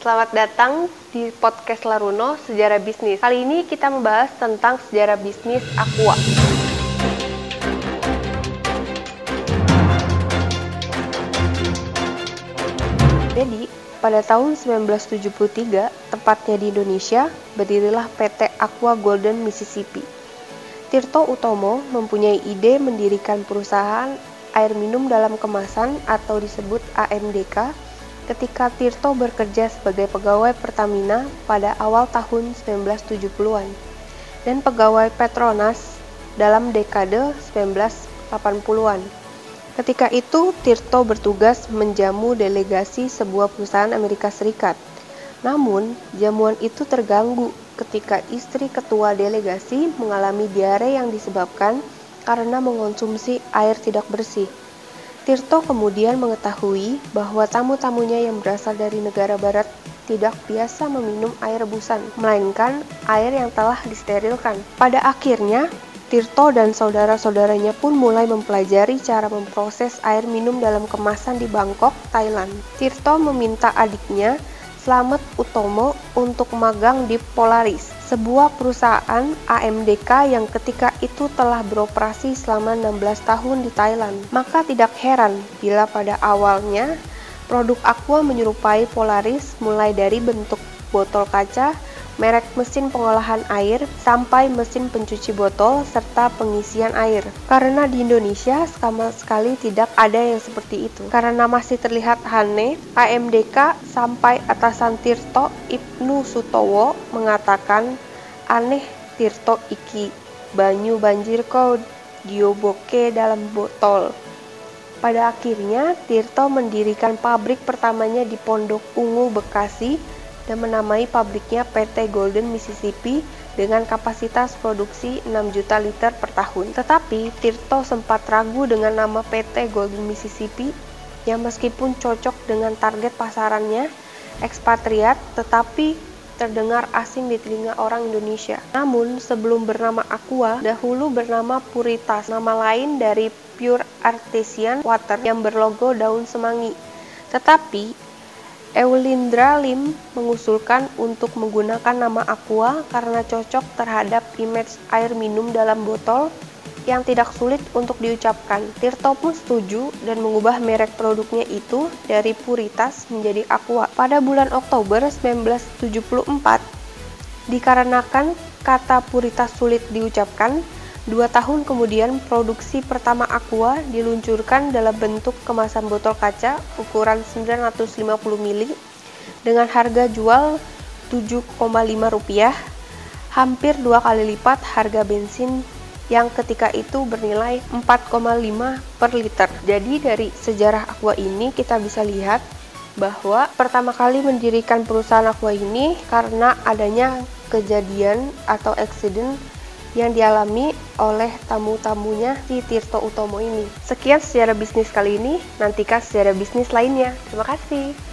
Selamat datang di podcast Laruno Sejarah Bisnis. Kali ini kita membahas tentang sejarah bisnis Aqua. Jadi, pada tahun 1973, tepatnya di Indonesia, berdirilah PT Aqua Golden Mississippi. Tirto Utomo mempunyai ide mendirikan perusahaan air minum dalam kemasan atau disebut AMDK ketika Tirto bekerja sebagai pegawai Pertamina pada awal tahun 1970-an dan pegawai Petronas dalam dekade 1980-an. Ketika itu, Tirto bertugas menjamu delegasi sebuah perusahaan Amerika Serikat. Namun, jamuan itu terganggu ketika istri ketua delegasi mengalami diare yang disebabkan karena mengonsumsi air tidak bersih. Tirto kemudian mengetahui bahwa tamu-tamunya yang berasal dari negara barat tidak biasa meminum air rebusan, melainkan air yang telah disterilkan. Pada akhirnya, Tirto dan saudara-saudaranya pun mulai mempelajari cara memproses air minum dalam kemasan di Bangkok, Thailand. Tirto meminta adiknya, Slamet Utomo, untuk magang di Polaris, sebuah perusahaan AMDK yang ketika itu telah beroperasi selama 16 tahun di Thailand. Maka tidak heran bila pada awalnya produk Aqua menyerupai Polaris mulai dari bentuk botol kaca, merek mesin pengolahan air, sampai mesin pencuci botol, serta pengisian air. Karena di Indonesia sama sekali tidak ada yang seperti itu. Karena masih terlihat aneh, AMDK sampai atasan Tirto Ibnu Sutowo mengatakan, aneh Tirto iki, banyu banjir kau dioboke dalam botol. Pada akhirnya, Tirto mendirikan pabrik pertamanya di Pondok Ungu, Bekasi, dan menamai pabriknya PT Golden Mississippi dengan kapasitas produksi 6 juta liter per tahun. Tetapi Tirto sempat ragu dengan nama PT Golden Mississippi yang meskipun cocok dengan target pasarannya ekspatriat tetapi terdengar asing di telinga orang Indonesia. Namun sebelum bernama Aqua, dahulu bernama Puritas, nama lain dari Pure Artesian Water yang berlogo daun semanggi. Tetapi Eulindra Lim mengusulkan untuk menggunakan nama Aqua karena cocok terhadap image air minum dalam botol yang tidak sulit untuk diucapkan. Tirto pun setuju dan mengubah merek produknya itu dari Puritas menjadi Aqua. Pada bulan Oktober 1974, dikarenakan kata Puritas sulit diucapkan, Dua tahun kemudian, produksi pertama Aqua diluncurkan dalam bentuk kemasan botol kaca ukuran 950 ml dengan harga jual 7,5 rupiah, hampir dua kali lipat harga bensin yang ketika itu bernilai 4,5 per liter. Jadi dari sejarah Aqua ini kita bisa lihat bahwa pertama kali mendirikan perusahaan Aqua ini karena adanya kejadian atau accident yang dialami oleh tamu-tamunya di Tirto Utomo ini. Sekian sejarah bisnis kali ini, nantikan sejarah bisnis lainnya. Terima kasih.